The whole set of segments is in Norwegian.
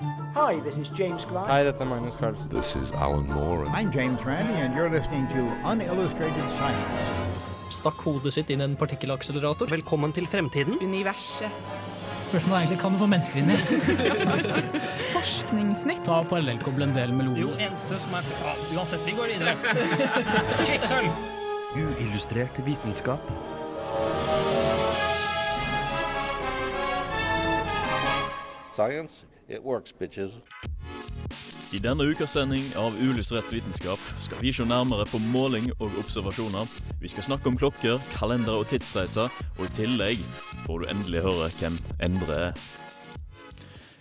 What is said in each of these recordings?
Hi, this is James Grimes. Hei, dette er Magnus Carlsen. This is Alan Moore. I'm James Randi, and you're listening to Unillustrated Science. Stakk hodet sitt inn i en partikkelakselerator. Velkommen til fremtiden. Universet. Spørsmålet er egentlig kan du få mennesker inn i? Forskningsnytt. Ta parallellkoble en del med Jo, eneste som er ja, Uansett, vi går videre. Kvikksølv. Uillustrert vitenskap. Science, it works, bitches. I denne ukas sending av Uillustrert vitenskap skal vi se nærmere på måling og observasjoner. Vi skal snakke om klokker, kalendere og tidsreiser, og i tillegg får du endelig høre hvem Endre er.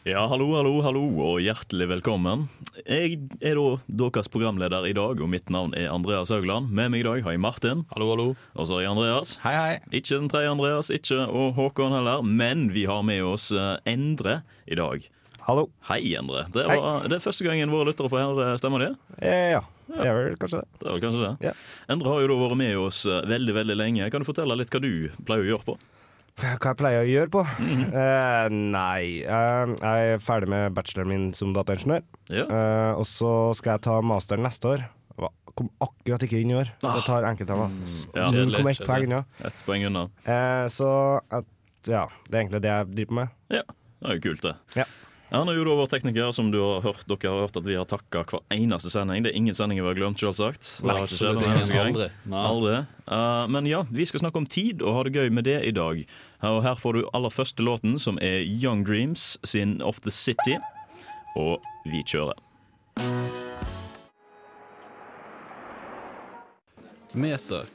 Ja, hallo, hallo, hallo, og hjertelig velkommen. Jeg er da deres programleder i dag, og mitt navn er Andreas Haugland. Med meg i dag har jeg Martin. Hallo, hallo. Og så har jeg Andreas. Hei, hei. Ikke den tredje Andreas, ikke og Håkon heller, men vi har med oss eh, Endre i dag. Hallo. Hei, Endre. Det, var, det er første gangen våre lyttere får høre stemmen din. Eh, ja, det er vel kanskje det. Det er vel kanskje det. Ja. Endre har jo da vært med oss eh, veldig veldig lenge. Kan du fortelle litt hva du pleier å gjøre på? Hva jeg pleier å gjøre på? Mm -hmm. uh, nei, uh, jeg er ferdig med bacheloren min som dataingeniør. Ja. Uh, og så skal jeg ta masteren neste år. Kom akkurat ikke inn i år. Ah. Jeg tar enkeltemner. Ja. 0,1 poeng unna. Ett poeng unna. Eh, så at, ja, det er egentlig det jeg driver med. Ja, det er jo kult, det. Ja. Han er jo da vår tekniker, som du har hørt, dere har hørt at vi har takka hver eneste sending. Det er ingen sendinger vi har glemt, selvsagt. Ikke skjedd. Aldri. Aldri. Eh, men ja, vi skal snakke om tid og ha det gøy med det i dag. Og her får du aller første låten, som er Young Dreams sin Off The City. Og vi kjører. Meter.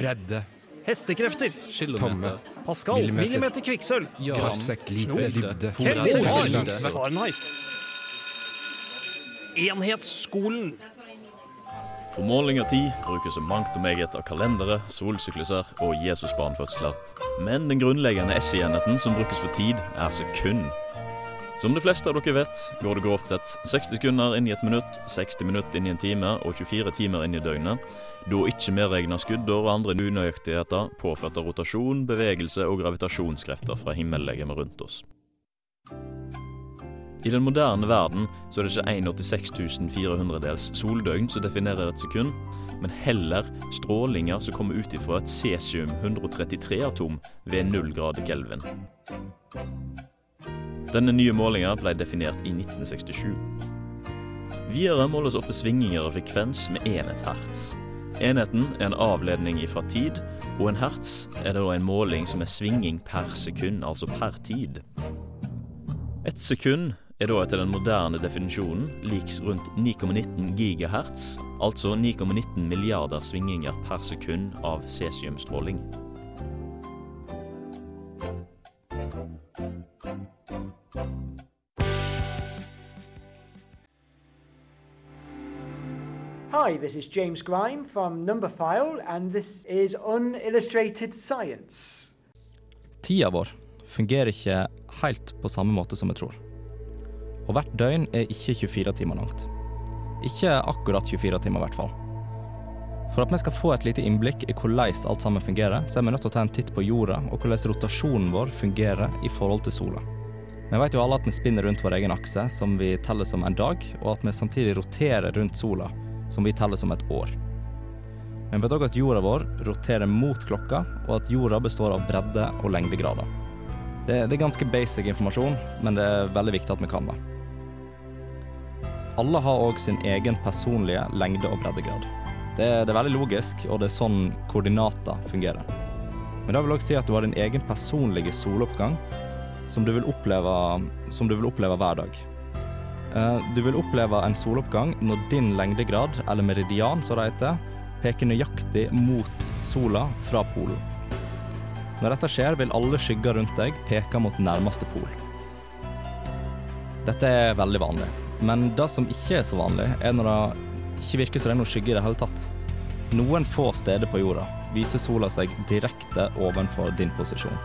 Bredde, Hestekrefter. Tomme. Pascal. Millimeter. Millimeter kvikksølv. parsek, lite, Knode. dybde, Kelvin. Fahrenheit. Enhetsskolen. For måling av tid brukes det mangt og meget av kalendere, solsykluser og Jesusbarnfødsler. Men den grunnleggende SI-enheten som brukes for tid, er sekund. Som de fleste av dere vet, går det grovt sett 60 sekunder inn i et minutt, 60 minutter inn i en time og 24 timer inn i døgnet. Da ikke medregna skudder og andre unøyaktigheter påført av rotasjon, bevegelse og gravitasjonskrefter fra himmellegemet rundt oss. I den moderne verden så er det ikke 1 400-dels soldøgn som definerer et sekund, men heller strålinger som kommer ut ifra et cesium-133-atom ved 0 grader kelvin. Denne nye målinga ble definert i 1967. Videre måles ofte svingninger av frekvens med enhet hertz. Enheten er en avledning ifra tid, og en hertz er da en måling som er svinging per sekund, altså per tid. Et sekund er da etter den moderne definisjonen liks rundt 9,19 gigahertz, altså 9,19 milliarder svinginger per sekund av cesiumstråling. Hi, this is James Grime from Numberphile, and this is Unillustrated Science. Tida vår fungerer ikke helt på samme måte som vi tror. Og hvert døgn er ikke 24 timer langt. Ikke akkurat 24 timer, i hvert fall. For at vi skal få et lite innblikk i hvordan alt sammen fungerer, så er vi nødt til å ta en titt på jorda og hvordan rotasjonen vår fungerer i forhold til sola. Vi vet jo alle at vi spinner rundt vår egen akse, som vi teller som en dag, og at vi samtidig roterer rundt sola, som vi teller som et år. Men vet dere at jorda vår roterer mot klokka, og at jorda består av bredde og lengdegrader. Det, det er ganske basic informasjon, men det er veldig viktig at vi kan det. Alle har òg sin egen personlige lengde- og breddegrad. Det, det er veldig logisk, og det er sånn koordinater fungerer. Men det vil òg si at du har din egen personlige soloppgang som du vil oppleve, som du vil oppleve hver dag. Eh, Du vil oppleve en soloppgang når din lengdegrad, eller meridian som det heter, peker nøyaktig mot sola fra polen. Når dette skjer, vil alle skygger rundt deg peke mot nærmeste pol. Dette er veldig vanlig, men det som ikke er så vanlig, er når det ikke virker som det er noe skygge i det hele tatt. Noen få steder på jorda viser sola seg direkte ovenfor din posisjon.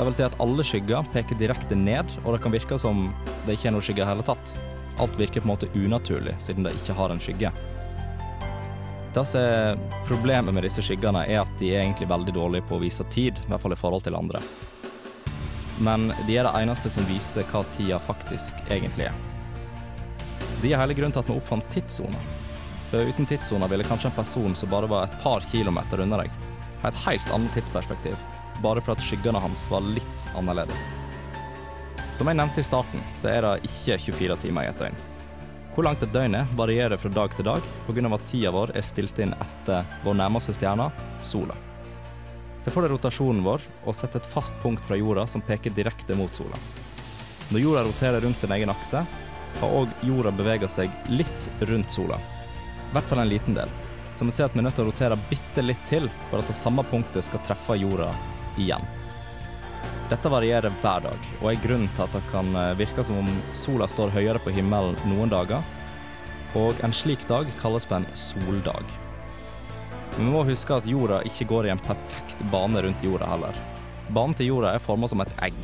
Det vil si at alle skygger peker direkte ned, og det kan virke som det ikke er noe skygge i hele tatt. Alt virker på en måte unaturlig, siden det ikke har en skygge. Det som er problemet med disse skyggene, er at de er egentlig veldig dårlige på å vise tid, i hvert fall i forhold til andre. men de er det eneste som viser hva tida faktisk egentlig er. De er hele grunnen til at vi oppfant tidssoner. For uten tidssoner ville kanskje en person som bare var et par kilometer unna deg, ha et helt annet tidsperspektiv, bare for at skyggene hans var litt annerledes. Som jeg nevnte i starten, så er det ikke 24 timer i et døgn. Hvor langt et døgn er, varierer fra dag til dag pga. at tida vår er stilt inn etter vår nærmeste stjerne, sola. Se for deg rotasjonen vår, og sett et fast punkt fra jorda som peker direkte mot sola. Når jorda roterer rundt sin egen akse, har òg jorda bevega seg litt rundt sola. I hvert fall en liten del. Så vi ser at vi er nødt til å rotere bitte litt til for at det samme punktet skal treffe jorda igjen. Dette varierer hver dag, og er grunnen til at det kan eh, virke som om sola står høyere på himmelen noen dager, og en slik dag kalles for en soldag. Vi må huske at jorda ikke går i en perfekt bane rundt jorda heller. Banen til jorda er formet som et egg.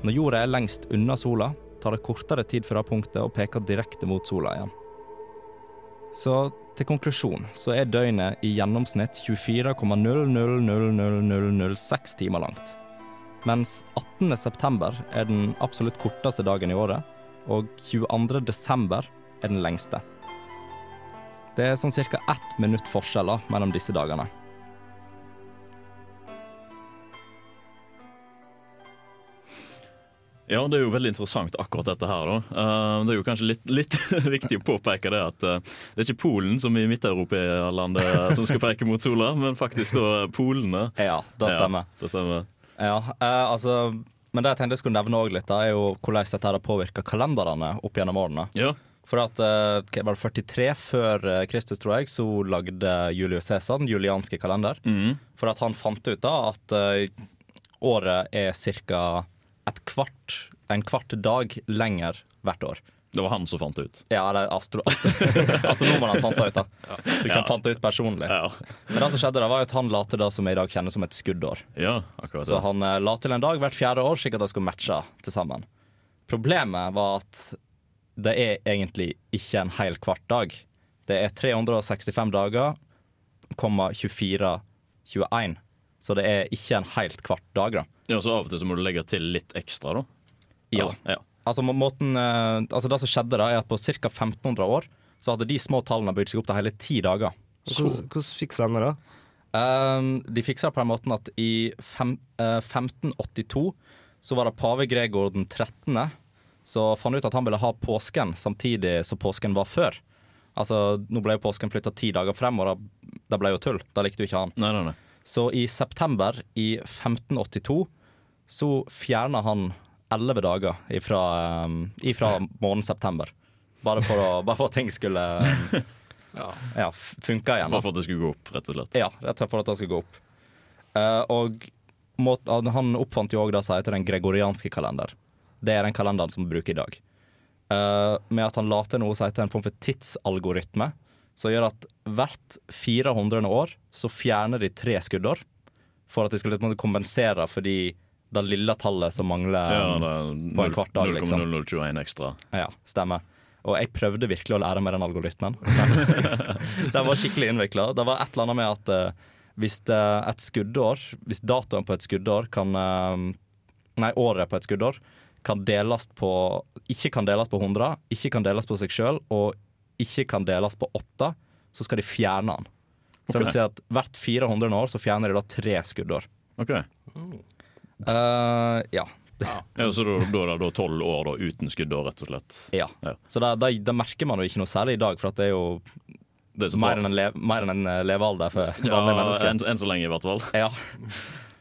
Når jorda er lengst unna sola, tar det kortere tid fra punktet og peker direkte mot sola igjen. Så til konklusjon så er døgnet i gjennomsnitt 24,000006 timer langt. Mens 18. september er den absolutt korteste dagen i året, og 22. desember er den lengste. Det er sånn ca. ett minutt forskjeller mellom disse dagene. Ja, det er jo veldig interessant akkurat dette her, da. Eh, det er jo kanskje litt, litt viktig å påpeke det at eh, det er ikke Polen som i Midt-Europa-landet som skal peke mot sola, men faktisk da polene. Ja, det stemmer. Ja, det stemmer. Ja, eh, altså Men det jeg tenkte jeg skulle nevne også litt, er jo hvordan dette har påvirka kalenderne opp gjennom årene. Ja. For at var det 43 før Kristus, tror jeg, så lagde Julius Cæsar den julianske kalender. Mm. For at han fant ut da at året er ca. et kvart, en kvart dag lenger hvert år. Det var han som fant det ut. Ja, det er astro, astro, astronomene fant det ut. da. Du kan Ja. fant det ut personlig. Ja, Men det som skjedde da, var at han la til det som jeg i dag kjenner som et skuddår. ja akkurat Så det. han eh, la til en dag hvert fjerde år, slik at de skulle matche til sammen. Problemet var at det er egentlig ikke en hel kvart dag. Det er 365 dager, komma 24, 21. Så det er ikke en helt kvart dag, da. Ja, Så av og til så må du legge til litt ekstra, da? Ja. Ja. Altså, må- måten, eh, altså det som skjedde da, er at på ca. 1500 år så hadde de små tallene bygd seg opp til hele ti dager. Hvordan, hvordan fiksa de det, da? Um, de fiksa det på den måten at i fem, uh, 1582 så var det pave Gregor den 13. Så fant ut at han ville ha påsken samtidig som påsken var før. Altså, Nå ble jo påsken flytta ti dager frem, og det, det ble jo tull. Da likte jo ikke han. Nei, nei, nei. Så i september i 1582 så fjerna han elleve dager ifra, um, ifra måneden september. Bare for, å, bare for at ting skulle um, ja, funke igjen. Bare for at det skulle gå opp, rett og slett. Ja, rett og slett for at det skulle gå opp. Uh, og måt, han oppfant jo òg det som heter den gregorianske kalender. Det er den kalenderen som vi bruker i dag. Uh, med at han la til noe som heter en form for tidsalgoritme, som gjør at hvert 400. år så fjerner de tre skuddår. For at de skal liksom kompensere for de, det lille tallet som mangler Ja, um, på en kvart dag, liksom. 0,0021 ekstra. Ja, stemmer. Og jeg prøvde virkelig å lære meg den algoritmen. Men den var skikkelig innvikla. Det var et eller annet med at uh, hvis et skuddår Hvis datoen på et skuddår kan eh, Nei, året på et skuddår kan deles på Ikke kan deles på 100, ikke kan deles på seg sjøl, og ikke kan deles på 8, så skal de fjerne den. Så det vil si at hvert 400 år så fjerner de da tre skuddår. OK. Eh, ja. Ja, så da, er det tolv år da, uten skuddår, rett og slett. ja. Ja. Så da, da, da merker man jo ikke noe særlig i dag, for det er jo Det er Mer enn en, le mer enn en eh, levealder for ja, vanlige mennesker. enn, enn så lenge, i hvert fall. Ja.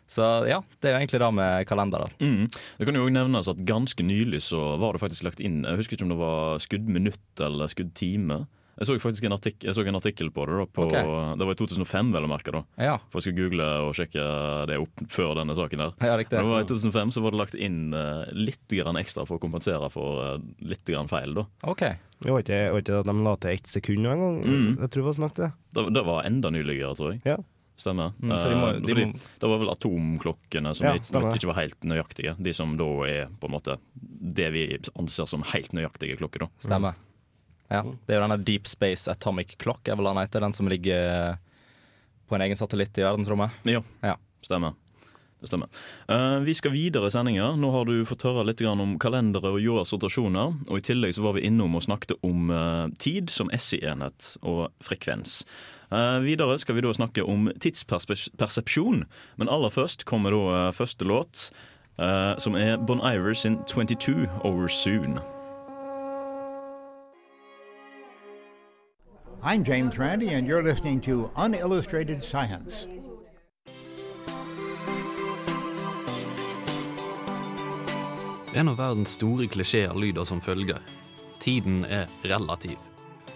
Så ja, det er jo egentlig det med kalenderen. Mm. Det kan jo også nevnes at ganske nylig så var det faktisk lagt inn Jeg husker ikke om det var skuddminutt eller skuddtime. Jeg så faktisk en artikkel, jeg så en artikkel på det. da på, okay. Det var i 2005, vel å merke. da Ja, For jeg skulle google og sjekke det opp før denne saken. her ja det var I 2005 så var det lagt inn eh, litt grann ekstra for å kompensere for eh, litt grann feil. da OK. Det var ikke, var ikke at de la til ett sekund en gang? Mm. Jeg tror det var snakk det. Det, det var enda nyligere, tror jeg. Ja. Stemmer. Mm, for de må, Eh, de fordi må, Det var vel atomklokkene som Ja, ikke, ikke var helt nøyaktige. De som da er på en måte det vi anser som helt nøyaktige klokker. da stemme. Ja, det er jo denne Deep Space Atomic Clock, er vel den heter. Den som ligger på en egen satellitt i verdensrommet. Ja, Ja. stemmer. Det stemmer. Uh, vi skal videre i sendinga. Nå har du fått høre litt grann om kalendere og jordas rotasjoner. Og i tillegg så var vi innom og snakket om uh, tid som SI-enhet og frekvens. Uh, videre skal vi da snakke om tidspersepsjon, men aller først kommer da eh, første låt, eh, som er Bon Iver sin 22 Over Soon. I'm James Randi, and you're listening to Unillustrated Science. En av verdens store klisjeer lyder som følger. Tiden er relativ.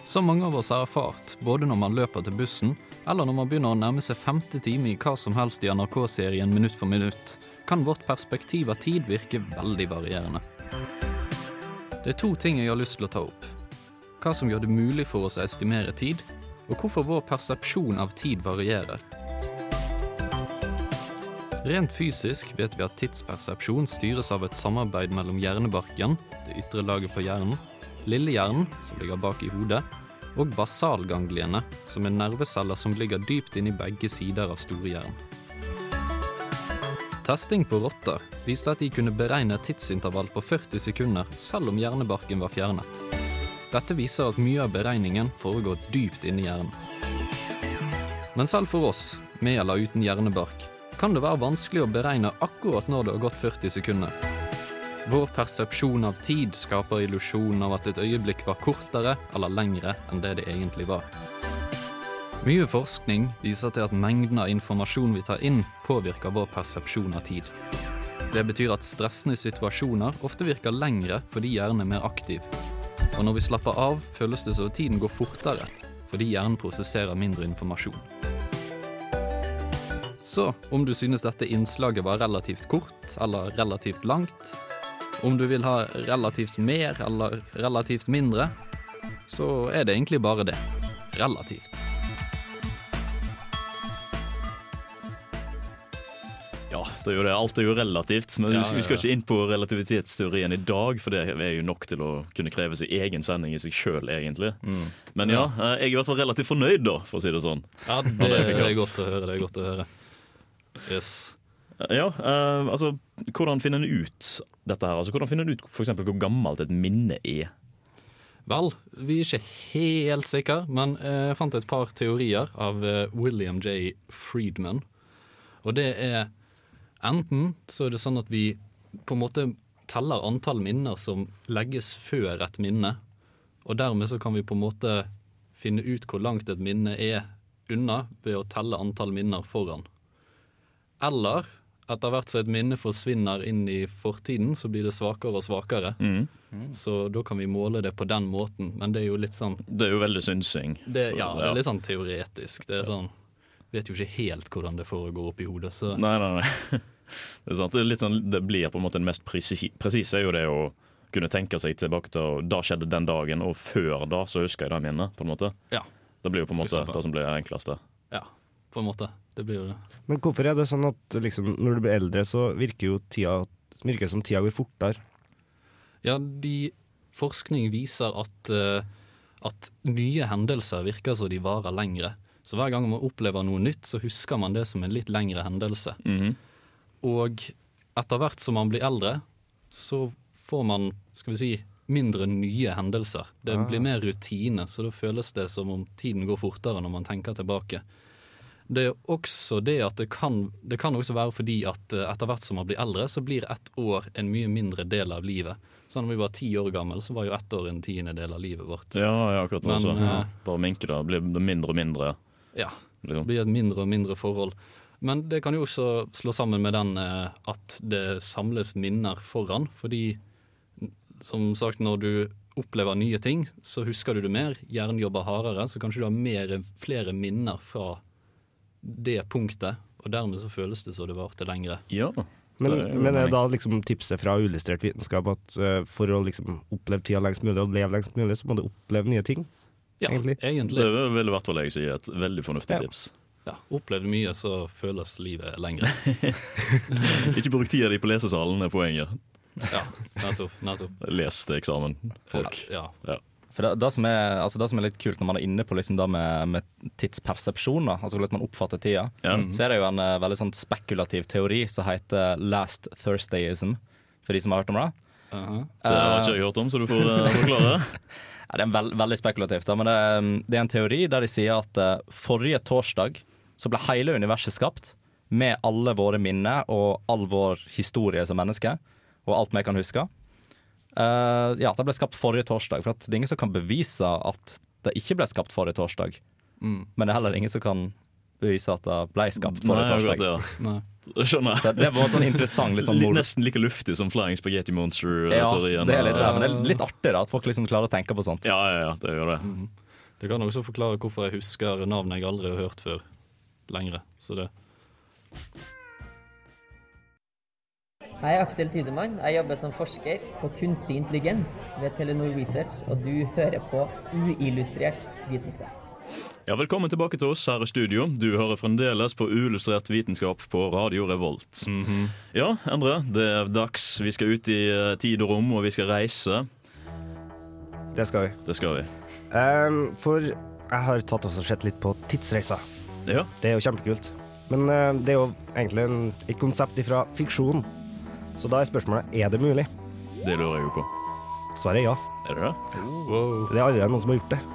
Som mange av oss har erfart, både når man løper til bussen, eller når man begynner å nærme seg femte time i hva som helst i NRK-serien Minutt for minutt, kan vårt perspektiv av tid virke veldig varierende. Det er to ting jeg har lyst til å ta opp. Hva som gjør det mulig for oss å estimere tid, og hvorfor vår persepsjon av tid varierer. Rent fysisk vet vi at tidspersepsjon styres av et samarbeid mellom hjernebarken, det ytre laget på hjernen, lillehjernen, som ligger bak i hodet, og basalgangliene, som er nerveceller som ligger dypt inni begge sider av storhjernen. Testing på rotter viste at de kunne beregne tidsintervall på 40 sekunder selv om hjernebarken var fjernet. Dette viser at mye av beregningen foregår dypt inni hjernen. Men selv for oss, med eller uten hjernebark, kan det være vanskelig å beregne akkurat når det har gått 40 sekunder. Vår persepsjon av tid skaper illusjonen av at et øyeblikk var kortere eller lengre enn det det egentlig var. Mye forskning viser til at mengden av informasjon vi tar inn, påvirker vår persepsjon av tid. Det betyr at stressende situasjoner ofte virker lengre fordi hjernen er mer aktiv. Og når vi slapper av, føles det som tiden går fortere, fordi hjernen prosesserer mindre informasjon. Så om du synes dette innslaget var relativt kort eller relativt langt, om du vil ha relativt mer eller relativt mindre, så er det egentlig bare det. Relativt. Det er jo det. Alt er jo relativt. Men Ja, vi- skal ikke inn på relativitetsteorien i dag, for det er jo nok til å kunne kreve sin egen sending i seg sjøl, egentlig. Men ja, eh, jeg er i hvert fall relativt fornøyd, da, for å si det sånn. Ja, det, det er godt å høre. Det er godt å høre. Yes. Ja, uh, altså, hvordan finner en ut dette her? Altså, hvordan finner en ut for eksempel hvor gammelt et minne er? Vel, vi er ikke helt sikre, men eh, jeg fant et par teorier av eh, William J. Friedman. Og det er enten så er det sånn at vi på en måte teller antall minner som legges før et minne, og dermed så kan vi på en måte finne ut hvor langt et minne er unna ved å telle antall minner foran. Eller etter hvert som et minne forsvinner inn i fortiden, så blir det svakere og svakere. Mm. Så da kan vi måle det på den måten, men det er jo litt sånn Det er jo veldig synsing. det, Ja, det er litt sånn teoretisk. Det er sånn Vet jo ikke helt hvordan det foregår oppi hodet, så Nei, nei, nei. Det er sant. Det, er litt sånn, det blir på en måte den mest presi- presise er jo det å kunne tenke seg tilbake til da skjedde den dagen, og før da så husker jeg det minnet. på en måte. Ja. Det blir jo på en måte det som blir det enkleste. ja, på en måte. Det blir jo det. Men hvorfor er det sånn at liksom, når du blir eldre, så virker jo tida virker som tida går fortere? Ja, de Forskning viser at, uh, at nye hendelser virker som de varer lengre. Så hver gang man opplever noe nytt, så husker man det som en litt lengre hendelse. Mhm. Og etter hvert som man blir eldre, så får man, skal vi si, mindre nye hendelser. Det Ah. blir mer rutine, så da føles det som om tiden går fortere når man tenker tilbake. Det er også det at det kan, det kan også være fordi at eh, etter hvert som man blir eldre, så blir ett år en mye mindre del av livet. Så når vi var ti år gammel, så var jo ett år en tiendedel av livet vårt. Ja, ja, akkurat Men, også. Ja. Bare minke det. Blir mindre og mindre. Ja, det blir et mindre og mindre forhold. Men det kan jo også slå sammen med den eh, at det samles minner foran. Fordi som sagt, når du opplever nye ting, så husker du det mer. Hjernen jobber hardere, så kanskje du har mer, flere minner fra det punktet. Og dermed så føles det som det varte lengre. Ja. Men, Det men er da liksom tipset fra illustrert vitenskap at eh, for å liksom oppleve tida lengst mulig og leve lengst mulig, så må du oppleve nye ting? Ja, Egentlig. egentlig. Det ville hvert fall jeg si er et veldig fornuftig Ja. tips. Ja, Opplevd mye, så føles livet lengre. Ikke bruk tida di på lesesalen, er poenget. Ja, nettopp. nettopp. Les til eksamen, folk. Ja, Ja. For det, det, som er, altså det som er litt kult når man er inne på liksom det med, med tidspersepsjon, da, altså hvordan man oppfatter tida, Ja. så er det jo en uh, veldig sånn spekulativ teori som heter last Thursdayism, for de som har hørt om det. Det har ikke jeg hørt om, så du får uh, forklare. Ja, det er veld, veldig spekulativt, da, men det, er- det er en teori der de sier at uh, forrige torsdag så ble hele universet skapt med alle våre minner og all vår historie som menneske, og alt vi kan huske. Uh, ja, det ble skapt forrige torsdag, for det er ingen som kan bevise at det ikke ble skapt forrige torsdag. Mm. Men det er heller ingen som kan bevise at det ble skapt Nei, forrige torsdag. det. Ja. Nei. Skjønner. Så det var en sånn interessant litt sånn Litt- Nesten like luftig som Flying Spaghetti Monster-teorien. det er litt det, men det er litt artig da, at folk liksom klarer å tenke på sånt. Ja, ja, ja, det gjør det. Det kan også forklare hvorfor jeg husker navn jeg aldri har hørt før lengre. Så det Jeg er Aksel Tidemann. Jeg jobber som forsker på kunstig intelligens ved Telenor Research, og du hører på uillustrert vitenskap. Ja, Velkommen tilbake til oss her i studio. Du hører fremdeles på Uillustrert vitenskap på Radio Revolt. Ja, Endre, det er dags. Vi skal ut i eh, tid og rom, og vi skal reise. Det skal vi. Det skal vi. Um, for jeg har tatt og sett litt på tidsreiser. Ja. Det er jo kjempekult. Men uh, det er jo egentlig en, et konsept fra fiksjon. Så da er spørsmålet er det mulig. Det lurer jeg jo på. Svaret er ja. Er det det? Wow. Det er allerede noen som har gjort det.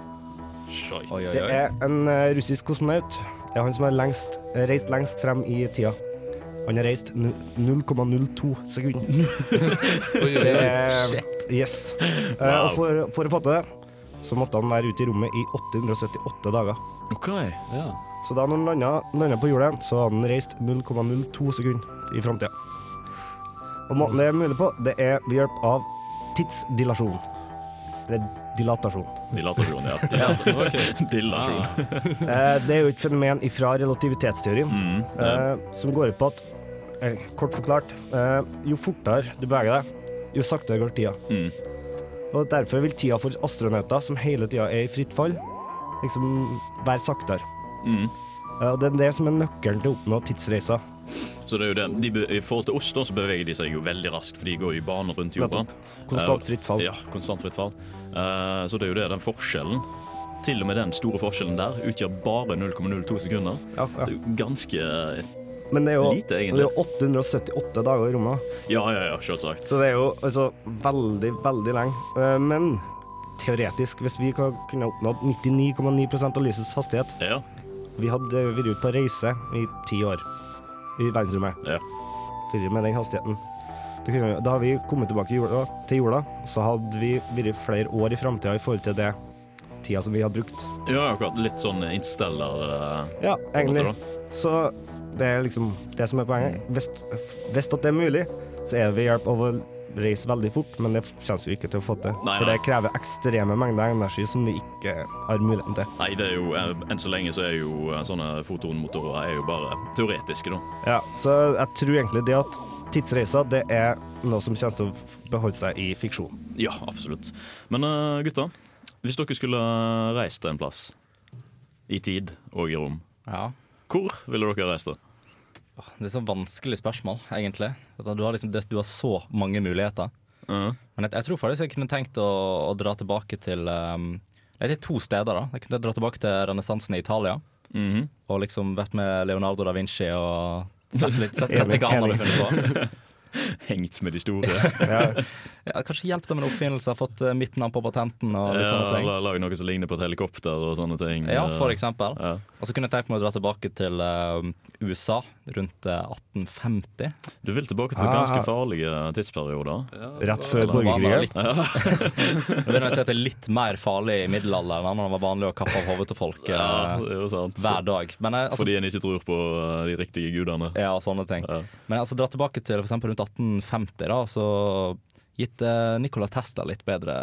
Shite. Oi, oi, Det er en eh, russisk kosmonaut. Det er han som har lengst, reist lengst frem i tida. Han har reist 0,02 sekunder. Oi, oi, Det oi. er Shit. Yes. Eh, Wow. og for, for å få til det, så måtte han være ute i rommet i 878 dager. OK. Ja. Så da når han landa, landa på jorda, så hadde han reist 0,02 sekunder i framtida. Og måten det er mulig på, det er ved hjelp av tidsdilasjon. Eller dilatasjon. Dilatasjon, ja. Dilatasjon. Okay. Dilatasjon. Ah. det er jo et fenomen ifra relativitetsteorien Mm, ja. eh, som går ut på at eh, Kort forklart, eh, jo fortere du beveger deg, jo saktere går tida. Mm. Og derfor vil tida for astronauter som hele tida er i fritt fall, liksom være saktere. Mm. Eh, og det er det som er nøkkelen til å oppnå tidsreiser. Så det er jo det. De, I forhold til oss da, så beveger de seg jo veldig raskt, for de går i baner rundt jorda. Konstant Eh, fritt fall. Ja, konstant fritt fall. Uh, så det er jo det, den forskjellen. Til og med den store forskjellen der utgjør bare 0,02 sekunder. Ja, ja. Det er jo ganske Men det er jo, lite, det er jo 878 dager i rommet, Ja, ja, ja, selvsagt. så det er jo altså veldig, veldig lenge. Eh, Men teoretisk, hvis vi kunne oppnådd 99,9% av lysets hastighet Ja. Vi hadde vært ute på reise i ti år i verdensrommet. Ja. For med den hastigheten. Da, kunne vi, da har vi kommet tilbake jorda, til jorda, så hadde vi vært flere år i framtida i forhold til det tida som vi har brukt. ja, akkurat. Litt sånn interstellar uh, Ja, egentlig. Så det er liksom det som er poenget. Hvis at det er mulig, så er det ved hjelp av å reise veldig fort, men det kommer vi ikke til å få til. Nei, For nei. det krever ekstreme mengder energi som vi ikke har muligheten til. Nei, det er jo eh, enn så lenge så er jo eh, sånne fotonmotorer er jo bare teoretiske, da. Ja, så jeg tror egentlig det at tidsreiser det er noe som kommer til å beholde seg i fiksjon. Ja, absolutt. Men eh, gutta, hvis dere skulle reist til en plass, i tid og i rom, Ja. hvor ville dere reist da? Det er så vanskelig spørsmål, egentlig. Du har, liksom, du har så mange muligheter. Ja. Men jeg, jeg tror faktisk jeg kunne tenkt å, å dra tilbake til um, Det er to steder. da Jeg kunne dra tilbake til renessansen i Italia. Mhm. Og liksom vært med Leonardo da Vinci og sett litt, sett, sett hva han hadde funnet på. Hengt med de store. Ja, Ja, kanskje hjulpet med en oppfinnelse, fått uh, mitt navn på patenten og litt Ja, sånne ting. eller lage noe som ligner på et helikopter og sånne ting. Ja, for Eh, eksempel. Ja. Og så kunne jeg tenkt meg å dra tilbake til uh, USA rundt uh, 1850. Du vil tilbake til Ah. ganske farlige tidsperioder. Rett før borgerkrigen. litt- begynner å si at det er litt mer farlig i middelalderen når det var vanlig å kappe av hodet til folk Ja, det sant. hver dag. Men jeg, altså, Fordi en ikke tror på eh, de riktige gudene. Ja, og sånne ting. Ja. Men altså dra tilbake til eksempel rundt 1850, da, så gitt uh, Nikola Tesla litt bedre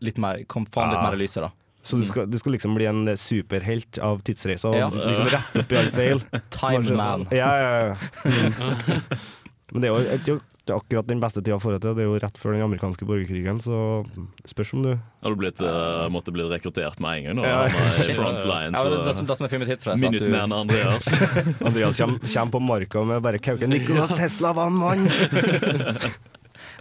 Litt mer, Kom faen litt Ja. mer i lyset, da. Så du skal, du skal liksom bli en superhelt av tidsreiser og Ja. liksom rette opp i all feil. Time man. Ja, ja, ja. Mm. Men det er jo det er jo det er akkurat den beste tida for det. Det er jo rett før den amerikanske borgerkrigen, så spørs om du Har du blitt, uh, måtte blitt rekruttert med en gang? Da, Ja. Frontline, Ja, det, det, som, det som er fint med tidsreise, at du Minuteman Andreas. Andreas kommer, kommer på marka med bare kauken 'Nicolas Tesla var en mann'!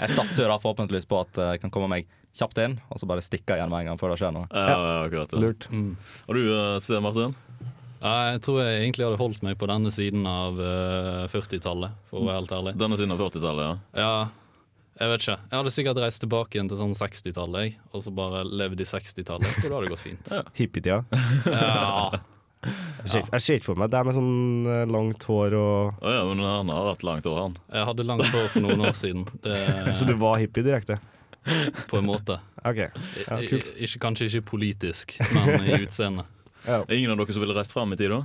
Jeg satser da forhåpentligvis på at jeg kan komme meg kjapt inn, og så bare stikke igjen med en gang før det skjer noe. Ja, ja, akkurat Ja. Lurt. Og du, eh, Sten Martin? Jeg tror jeg egentlig hadde holdt meg på denne siden av eh, 40-tallet, for å være helt ærlig. Denne siden av 40-tallet, ja. Ja, jeg vet ikke. Jeg hadde sikkert reist tilbake igjen til sånn 60-tallet, og så bare levd i 60-tallet. Jeg tror det hadde gått fint. Hippietida. Ja. Jeg ser ikke- jeg ser ikke for meg det er med sånn eh, langt hår og oh, ja, men han har hatt langt hår, han. Jeg hadde langt hår for noen år siden. Det, Så du var hippie direkte? På en måte. Okay. Ja, kult. ikke, kanskje ikke politisk, men i utseende. Ja. Ingen av dere som ville reist fram i tid, da?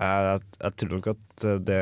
Jeg, jeg, jeg tror nok at eh, det,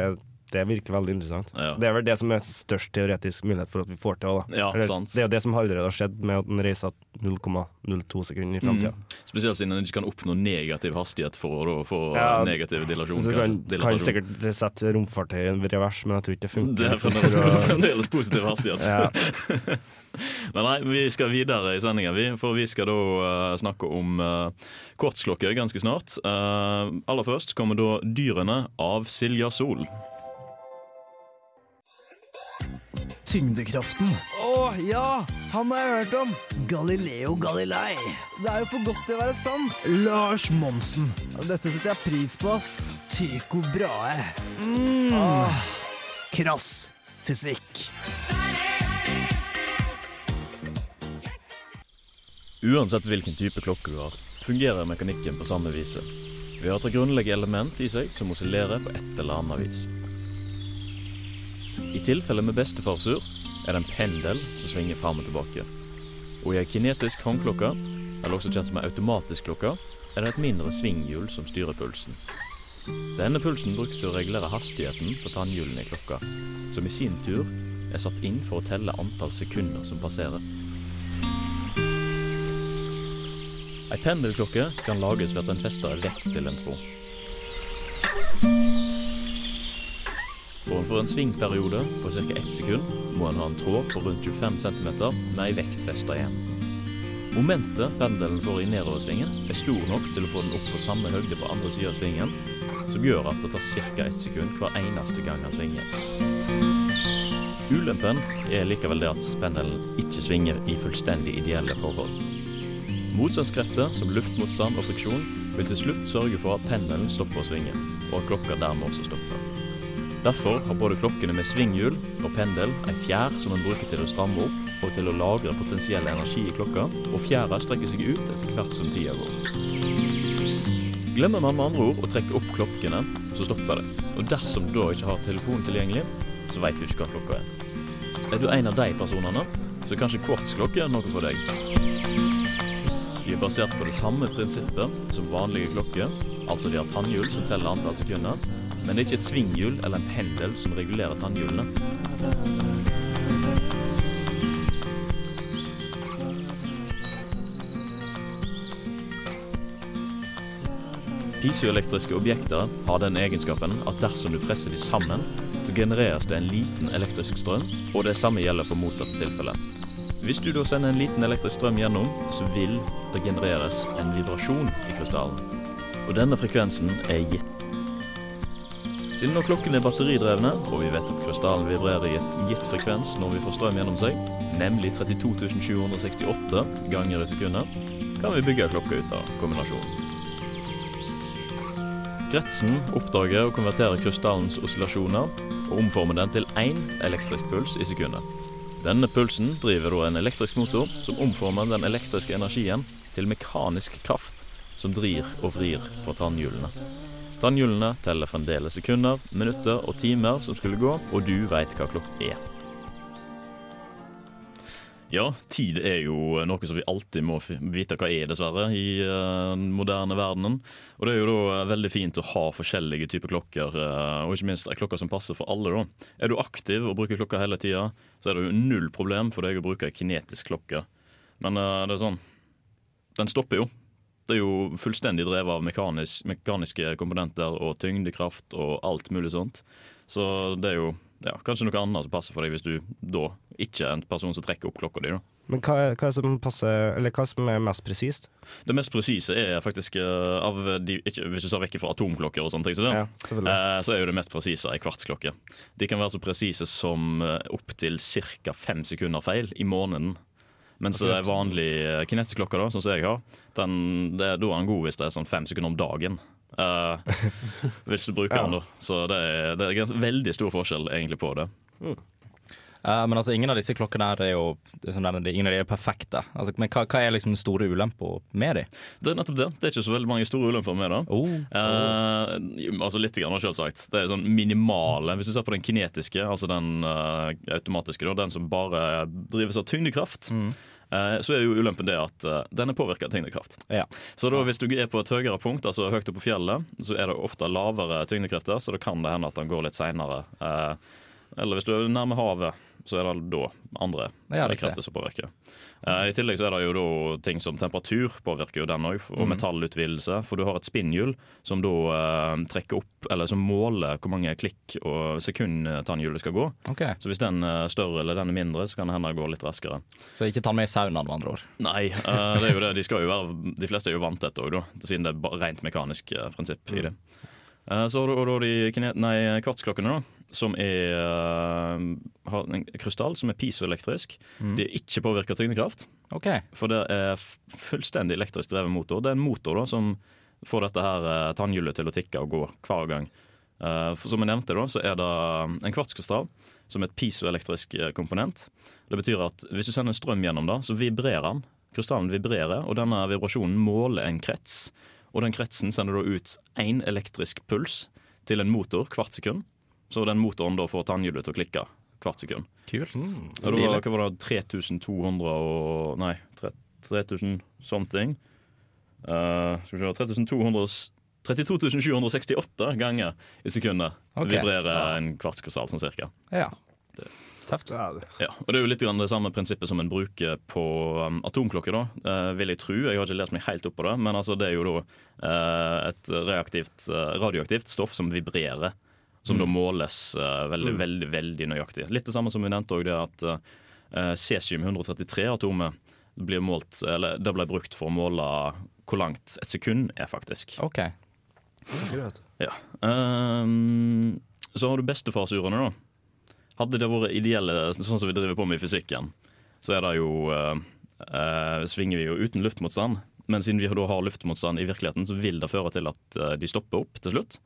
det virker veldig interessant. Ja. Det er vel det som er størst teoretisk mulighet for at vi får til. Da. Ja, Eller, sant. Det er jo det som allerede har skjedd med at den reiser 0,02 sekunder i framtida. Mm. Spesielt siden en ikke kan oppnå negativ hastighet for å få Ja, negativ dilasjon. Så kan, kan sikkert sette romfartøyet i revers, men jeg tror ikke det funker. Det er fremdeles, fremdeles positiv hastighet. Ja. Men nei, vi skal videre i sendinga, vi. For vi skal da uh, snakke om uh, kortsklokker ganske snart. Uh, aller først kommer da 'Dyrene' av Silja Sol. Tyngdekraften. Å ja! Han har jeg hørt om. Galileo Galilei. Det er jo for godt til å være sant. Lars Monsen. Dette setter jeg pris på, ass. Tycho Brahe. Mm. Ah. krass fysikk. Uansett hvilken type klokke du har, fungerer mekanikken på samme viset. Ved at det grunnlegger element i seg som oscillerer på et eller annet vis. I tilfelle med bestefarsur er det en pendel som svinger fram og tilbake. Og i ei kinetisk håndklokke, eller også kjent som ei automatisk klokke, er det et mindre svinghjul som styrer pulsen. Denne pulsen brukes til å regulere hastigheten på tannhjulene i klokka, som i sin tur er satt inn for å telle antall sekunder som passerer. Ei pendelklokke kan lages ved at den fester en vekt til en tråd. For en svingperiode på ca. ett sekund må en ha en tråd på rundt 25 cm med ei vekt festa igjen. Momentet pendelen får i nedoversvingen er stor nok til å få den opp på samme høgde på andre sida av svingen, som gjør at det tar ca. ett sekund hver eneste gang han svinger. Ulempen er likevel det at pendelen ikke svinger i fullstendig ideelle forhold. Motstandskrefter som luftmotstand og friksjon vil til slutt sørge for at pendelen stopper å svinge, og at klokka dermed også stopper. Derfor har både klokkene med svinghjul og pendel ei fjær som en bruker til å stramme opp og til å lagre potensiell energi i klokka, og fjæra strekker seg ut etter hvert som tida går. Glemmer man med andre ord å trekke opp klokkene, så stopper det. Og dersom du da ikke har telefonen tilgjengelig, så veit du ikke hva klokka er. Er du en av de personene, så er kanskje kvartsklokke noe for deg. De er basert på det samme prinsippet som vanlige klokker, altså de har tannhjul som teller antall sekunder, men det er ikke et svinghjul eller en pendel som regulerer tannhjulene. Pisoelektriske objekter har den egenskapen at dersom du presser de sammen, så genereres det en liten elektrisk strøm, og det samme gjelder for motsatte tilfeller. Hvis du da sender en liten elektrisk strøm gjennom, så vil det genereres en vibrasjon i krystallen. Og denne frekvensen er gitt. Siden når klokken er batteridrevne, og vi vet at krystallen vibrerer i et gitt frekvens når vi får strøm gjennom seg, nemlig 32 768 ganger i sekundet, kan vi bygge klokka ut av kombinasjonen. Gretsen oppdager og konverterer krystallens oscillasjoner og omformer den til én elektrisk puls i sekundet. Denne pulsen driver da en elektrisk motor som omformer den elektriske energien til mekanisk kraft som drir og vrir på tannhjulene. Tannhjulene teller fremdeles sekunder, minutter og timer som skulle gå, og du veit hva klokka er. Ja, tid er jo noe som vi alltid må vite hva er, dessverre, i eh, den moderne verdenen. Og det er jo da eh, veldig fint å ha forskjellige typer klokker, eh, og ikke minst ei klokke som passer for alle. da. Er du aktiv og bruker klokka hele tida, så er det jo null problem for deg å bruke ei kinetisk klokke. Men det er sånn Den stopper jo. Det er jo fullstendig drevet av mekanisk, mekaniske komponenter og tyngdekraft og alt mulig sånt. Så det er jo ja, kanskje noe annet som passer for deg hvis du da ikke er en person som trekker opp klokka di. da. Men hva, hva som passer Eller hva som er mest presist? Det mest presise er faktisk eh, av de ikke, Hvis du ser vekk fra atomklokker og sånne ting, så, det, Ja, eh, så er jo det mest presise ei kvartsklokke. De kan være så presise som uh, opptil ca. fem sekunder feil i måneden. Mens det er vanlig uh, kinetisk klokke, da, sånn som jeg har, den, det, da er den god hvis det er sånn fem sekunder om dagen. Uh, hvis du bruker Ja. den, da. Så det er, det er gans- veldig stor forskjell egentlig på det. Eh, men altså, ingen av disse klokkene her er jo det sånn der, Ingen av de er perfekte. Altså, men hva, hva er liksom den store ulempa med de? Det er nettopp det. Det er ikke så veldig mange store ulemper med det. Oh. Uh, altså Litt, grann, selvsagt. Det er sånn minimale. Hvis du ser på den kinetiske, altså den uh, automatiske, da, den som bare drives av tyngdekraft. eh, Så er jo ulempen det at eh, den er påvirka av tyngdekraft. Så da hvis du er på et høyere punkt, altså høyt oppe på fjellet, så er det ofte lavere tyngdekrefter, så det kan det hende at den går litt seinere. Eller hvis du er nærme havet, så er det da andre Ja, krefter som påvirker. Uh, I tillegg så er det jo da ting som temperatur påvirker jo den òg, og mm. metallutvidelse. For du har et spinnhjul som da uh, trekker opp, eller som måler hvor mange klikk og sekund tannhjulet skal gå. Okay. Så hvis den er større eller den er mindre, så kan det hende det går litt raskere. Så ikke ta med i saunaen, med andre ord. Nei, uh, det er jo det. De, jo være, de fleste er jo vant til dette òg, da. Siden det er rent mekanisk eh, prinsipp i det. Eh, Så har du de nei, kvartsklokkene, da. Som er, eh, har en krystall som er pisoelektrisk. Mm. De er ikke påvirka av tyngdekraft. Ok. For det er fullstendig elektrisk drevet motor. Det er en motor da som får dette her eh, tannhjulet til å tikke og gå hver gang. For som jeg nevnte, da, så er det en kvartskrystall som er et pisoelektrisk komponent. Det betyr at hvis du sender en strøm gjennom det, så vibrerer den. Krystallen vibrerer, og denne vibrasjonen måler en krets. Og den kretsen sender da ut én elektrisk puls til en motor hvert sekund. Så den motoren da får tannhjulet til å klikke hvert sekund. Kult. Mm, da var, hva var det, 3200 og Nei, tre- 3000 something. Uh, skal vi se 3200 32 768 ganger i sekundet okay. vibrerer en kvartskrystall sånn cirka. Ja. Tøft. Ja, og Det er jo litt grann det samme prinsippet som en bruker på um, atomklokker, da, uh, vil jeg tro. Jeg har ikke lest meg helt opp på det, men altså, det er jo da uh, et reaktivt, radioaktivt stoff som vibrerer. Som da Mm. måles uh, veldig, Mm. veldig veldig nøyaktig. Litt det samme som vi nevnte òg, det at uh, cesium-133-atomet blir målt, eller det ble brukt for å måle hvor langt et sekund er, faktisk. Ok. Ja. Um, så har du bestefarsurene, da. Hadde det vært ideelle, sånn som vi driver på med i fysikken, så er det jo uh, uh, svinger vi jo uten luftmotstand. Men siden vi da har luftmotstand i virkeligheten, så vil det føre til at de stopper opp til slutt.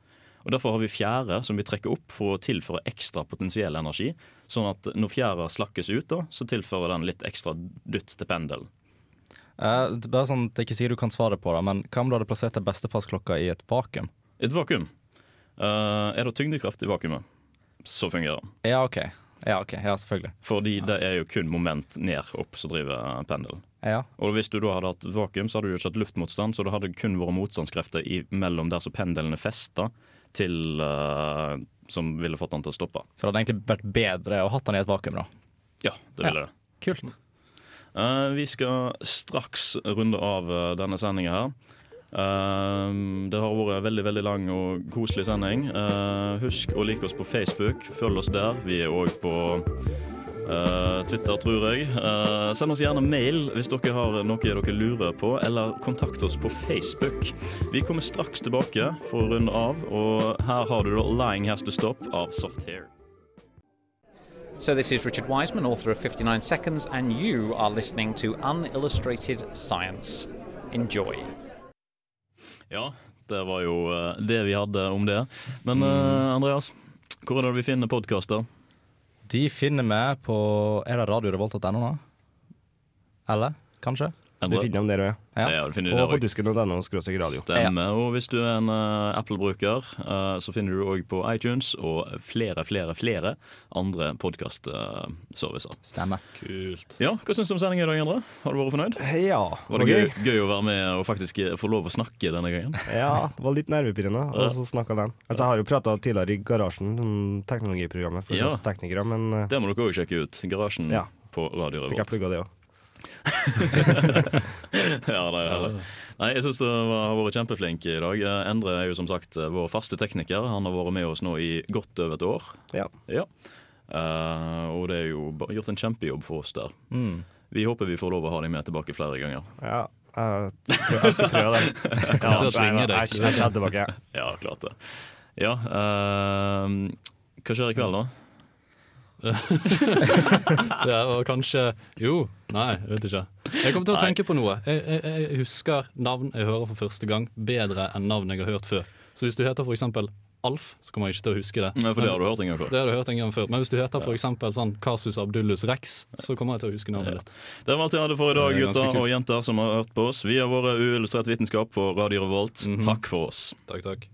Og Derfor har vi fjære som vi trekker opp for å tilføre ekstra potensiell energi. Sånn at når fjæra slakkes ut, da, så tilfører den litt ekstra dytt til pendelen. Eh, det er sånn at jeg ikke sier du kan svare på det, men hva om du hadde plassert ei bestefastklokka i et vakuum? Et vakuum. Uh, er det tyngdekraft i vakuumet, så fungerer den. Ja, OK. Ja, ok, ja, selvfølgelig. Fordi det er jo kun moment ned opp som driver pendelen. Ja. Og hvis du da hadde hatt vakuum, så hadde du jo ikke hatt luftmotstand, så det hadde kun vært motstandskrefter mellom der som pendelen er festa, til uh, som ville fått han til å stoppe. Så det hadde egentlig vært bedre å hatt han i et vakuum, da? Ja, det ville Ja. det. Kult. Uh, vi skal straks runde av eh, denne sendinga her. Uh, det har vært en veldig veldig lang og koselig sending. Uh, husk å like oss på Facebook. Følg oss der. Vi er òg på Twitter, tror jeg. Eh, send oss gjerne mail hvis dere har noe dere lurer på, eller kontakt oss på Facebook. Vi kommer straks tilbake for å runde av, og her har du da 'Lying Has To Stop' av Soft Hair. So, this is Richard Wiseman, author of 59 Seconds, and you are listening to Unillustrated Science. Enjoy. Ja, det var jo eh, det vi hadde om det. Men eh, Andreas, hvor er det vi finner podkaster? De finner meg på Er det radiorevolt.no nå? Eller? Kanskje? Du finner dem der òg, Ja. Ja, Og der på dusken.no radio. Stemmer. Og hvis du er en uh, Apple-bruker, uh, så finner du òg på iTunes og flere, flere, flere andre podkastservicer. Stemmer. Kult. Ja, Hva syns du om sendingen i dag, Endre? Har du vært fornøyd? Ja. Var det gøy, gøy å være med og faktisk eh, få lov å snakke denne gangen? Ja, det var litt nervepirrende, og så snakka den. Altså, jeg har jo prata tidligere i Garasjen, teknologiprogrammet for Ja. oss teknikere, men uh, Det må dere òg sjekke ut. Garasjen Ja. på Radio fikk jeg Revolt. plugga det òg. ja, det er heller. Nei, jeg syns du har vært kjempeflink i dag. Eh, Endre er jo som sagt eh, vår faste tekniker. Han har vært med oss nå i godt over et år. Ja. Eh, og det er jo gjort en kjempejobb for oss der. Mm. Vi håper vi får lov å ha deg med tilbake flere ganger. Ja, jeg, jeg skal prøve det. Kommer til å tvinge jeg, deg. jeg, jeg, jeg tilbake. Ja, klart det. Ja, uh, hva skjer i kveld, da? det var kanskje Jo, nei, jeg vet ikke. Jeg kommer til å Nei. tenke på noe. Jeg, jeg, jeg husker navn jeg hører for første gang, bedre enn navn jeg har hørt før. Så hvis du heter eksempel Alf, så kommer jeg ikke til å huske det. Nei, for det har du hørt en gang før. Det har du hørt en gang før. Men hvis du heter eksempel sånn Kasus Abdullus Rex, så kommer jeg til å huske navnet ditt. Det var alt jeg hadde for i dag, er gutter og jenter som har hørt på oss. Vi har vært Uillustrert vitenskap på Radio Revolt. Takk for oss. Takk, takk.